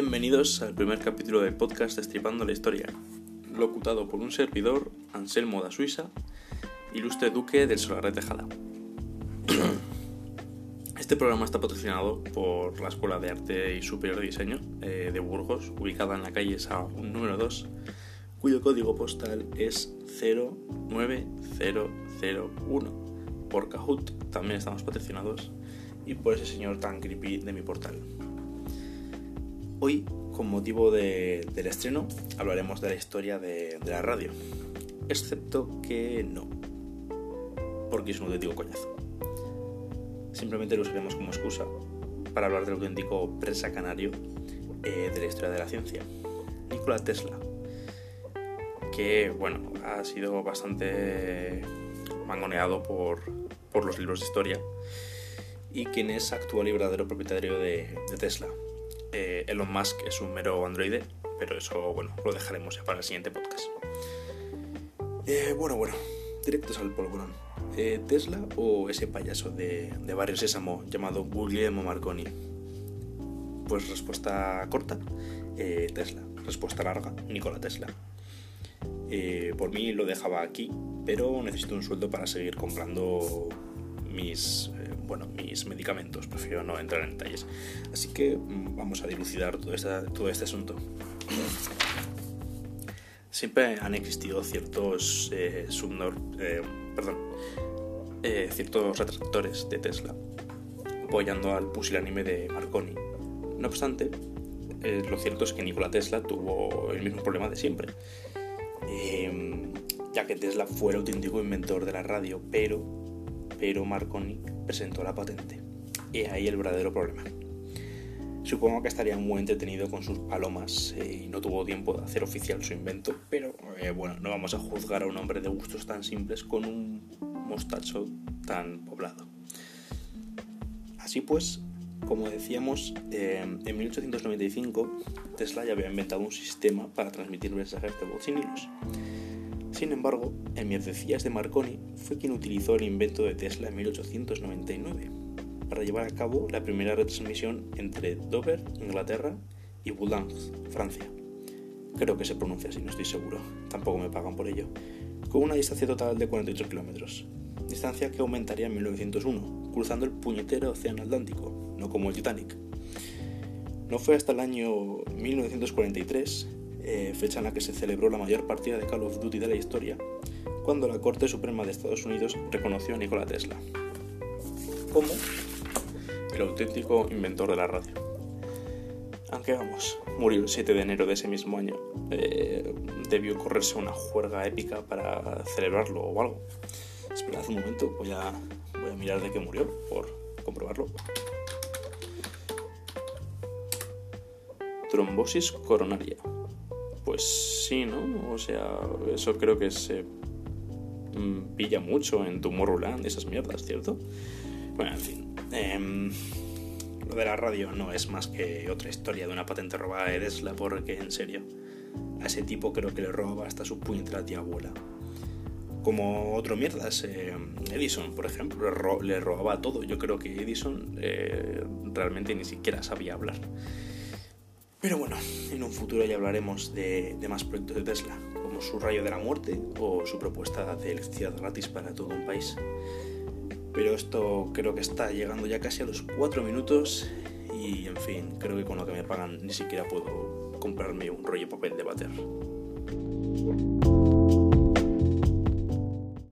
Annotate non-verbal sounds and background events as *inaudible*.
Bienvenidos al primer capítulo del podcast Destripando la Historia, locutado por un servidor, Anselmo da Suiza, ilustre duque del Solar Tejada. *clears throat* Este programa está patrocinado por la Escuela de Arte y Superior de Diseño eh, de Burgos, ubicada en la calle Sao número 2, cuyo código postal es 09001. Por Kahoot también estamos patrocinados y por ese señor tan creepy de mi portal. Hoy, con motivo del estreno, hablaremos de la historia de, la radio, excepto que no, porque es un auténtico coñazo. Simplemente lo usaremos como excusa para hablar del auténtico presa canario eh, de la historia de la ciencia, Nikola Tesla, que bueno, ha sido bastante mangoneado por, por los libros de historia. Y quien es actual y verdadero propietario de Tesla. Eh, Elon Musk es un mero androide, pero eso bueno, lo dejaremos ya para el siguiente podcast. Eh, bueno, bueno, directos al polvorón. Eh, ¿Tesla o ese payaso de, de Barrio Sésamo llamado Guglielmo Marconi? Pues respuesta corta, Tesla. Respuesta larga, Nikola Tesla. Por mí lo dejaba aquí, pero necesito un sueldo para seguir comprando mis, bueno, mis medicamentos. Prefiero no entrar en detalles. Así que mm, vamos a dilucidar todo, este asunto. Siempre han existido ciertos eh, eh, perdón, eh, ciertos retractores de Tesla apoyando al pusilánime de Marconi. No obstante, eh, lo cierto es que Nikola Tesla tuvo el mismo problema de siempre, eh, ya que Tesla fue el auténtico inventor de la radio, pero, pero Marconi presentó la patente. Y ahí el verdadero problema. Supongo que estaría muy entretenido con sus palomas eh, y no tuvo tiempo de hacer oficial su invento, pero eh, bueno, no vamos a juzgar a un hombre de gustos tan simples con un mostacho tan poblado. Así pues, como decíamos, eh, en 1895 Tesla ya había inventado un sistema para transmitir mensajes de voz sin hilos. Sin embargo, el mierdecillas de Marconi fue quien utilizó el invento de Tesla en 1899 para llevar a cabo la primera retransmisión entre Dover, Inglaterra, y Boulogne, Francia. Creo que se pronuncia así, no estoy seguro. Tampoco me pagan por ello. Con una distancia total de 48 kilómetros. Distancia que aumentaría en 1901, cruzando el puñetero océano Atlántico, no como el Titanic. No fue hasta el año 1943, eh, fecha en la que se celebró la mayor partida de Call of Duty de la historia, cuando la Corte Suprema de Estados Unidos reconoció a Nikola Tesla como el auténtico inventor de la radio. Aunque vamos, murió el 7 de enero de ese mismo año. Eh, debió correrse una juerga épica para celebrarlo o algo. Esperad un momento, voy a, voy a mirar de qué murió por comprobarlo. Trombosis coronaria. Pues sí, ¿no? O sea, eso creo que se mm, pilla mucho en Tomorrowland, esas mierdas, ¿cierto? Bueno, en fin. em, lo de la radio no es más que otra historia de una patente robada de Tesla, porque en serio, a ese tipo creo que le robaba hasta su puñetera tía abuela. Como otro mierdas, eh, Edison, por ejemplo, le robaba todo. Yo creo que Edison eh, realmente ni siquiera sabía hablar. Pero bueno, en un futuro ya hablaremos de, de más proyectos de Tesla, como su rayo de la muerte o su propuesta de electricidad gratis para todo un país. Pero esto creo que está llegando ya casi a los 4 minutos y en fin, creo que con lo que me pagan ni siquiera puedo comprarme un rollo de papel de bater.